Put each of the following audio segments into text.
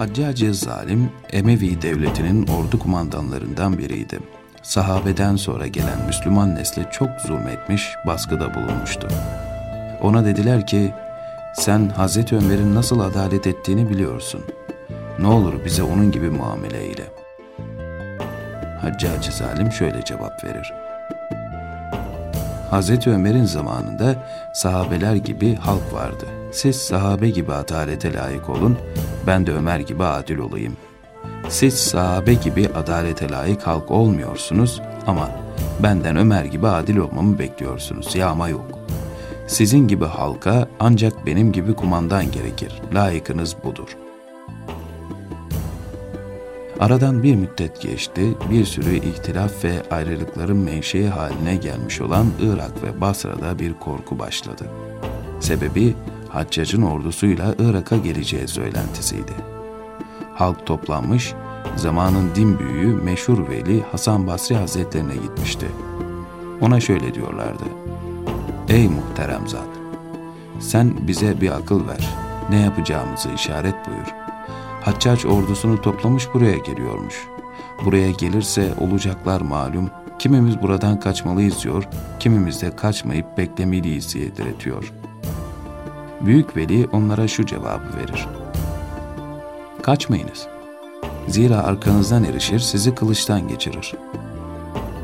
Haccacı Zalim, Emevi devletinin ordu kumandanlarından biriydi. Sahabeden sonra gelen Müslüman nesle çok zulmetmiş, baskıda bulunmuştu. Ona dediler ki, sen Hazreti Ömer'in nasıl adalet ettiğini biliyorsun. Ne olur bize onun gibi muamele eyle. Haccacı Zalim şöyle cevap verir. Hazreti Ömer'in zamanında sahabeler gibi halk vardı. Siz sahabe gibi adalete layık olun, ben de Ömer gibi adil olayım. Siz sahabe gibi adalete layık halk olmuyorsunuz ama benden Ömer gibi adil olmamı bekliyorsunuz. Yağma yok. Sizin gibi halka ancak benim gibi kumandan gerekir. Layıkınız budur.'' Aradan bir müddet geçti, bir sürü ihtilaf ve ayrılıkların menşei haline gelmiş olan Irak ve Basra'da bir korku başladı. Sebebi Haccac'ın ordusuyla Irak'a geleceği söylentisiydi. Halk toplanmış, zamanın din büyüğü meşhur veli Hasan Basri Hazretlerine gitmişti. Ona şöyle diyorlardı. Ey muhterem zat! Sen bize bir akıl ver, ne yapacağımızı işaret buyur. Haccac ordusunu toplamış buraya geliyormuş. Buraya gelirse olacaklar malum. Kimimiz buradan kaçmalıyız diyor, kimimiz de kaçmayıp beklemeliyiz diye diretiyor. Büyük veli onlara şu cevabı verir. Kaçmayınız. Zira arkanızdan erişir, sizi kılıçtan geçirir.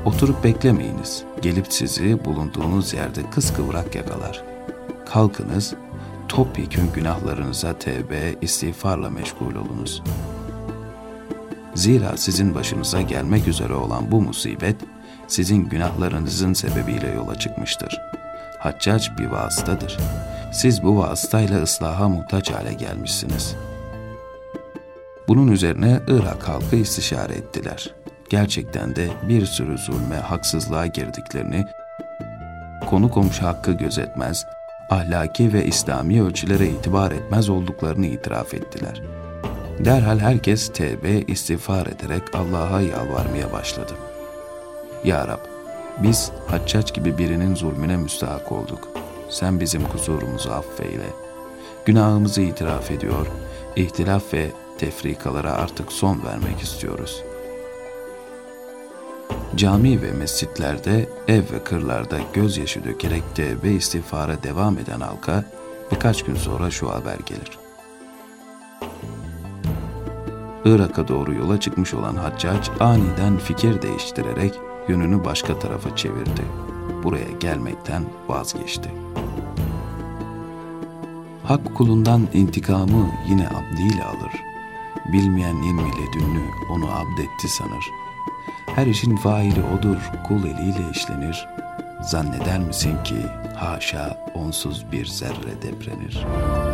Oturup beklemeyiniz. Gelip sizi bulunduğunuz yerde kıskıvrak yakalar. Kalkınız, topyekün günahlarınıza tevbe, istiğfarla meşgul olunuz. Zira sizin başınıza gelmek üzere olan bu musibet, sizin günahlarınızın sebebiyle yola çıkmıştır. Haccac bir vasıtadır. Siz bu vasıtayla ıslaha muhtaç hale gelmişsiniz. Bunun üzerine Irak halkı istişare ettiler. Gerçekten de bir sürü zulme, haksızlığa girdiklerini, konu komşu hakkı gözetmez, ahlaki ve İslami ölçülere itibar etmez olduklarını itiraf ettiler. Derhal herkes tevbe, istiğfar ederek Allah'a yalvarmaya başladı. Ya Rab, biz Haccac gibi birinin zulmüne müstahak olduk. Sen bizim kusurumuzu affeyle. Günahımızı itiraf ediyor, ihtilaf ve tefrikalara artık son vermek istiyoruz.'' Cami ve mescitlerde, ev ve kırlarda gözyaşı dökerek ve istiğfara devam eden halka birkaç gün sonra şu haber gelir. Irak'a doğru yola çıkmış olan Haccac aniden fikir değiştirerek yönünü başka tarafa çevirdi. Buraya gelmekten vazgeçti. Hak kulundan intikamı yine abdiyle alır. Bilmeyen ilmiyle dünlü onu abdetti sanır.'' Her işin faili odur, kul eliyle işlenir. Zanneder misin ki haşa onsuz bir zerre deprenir.''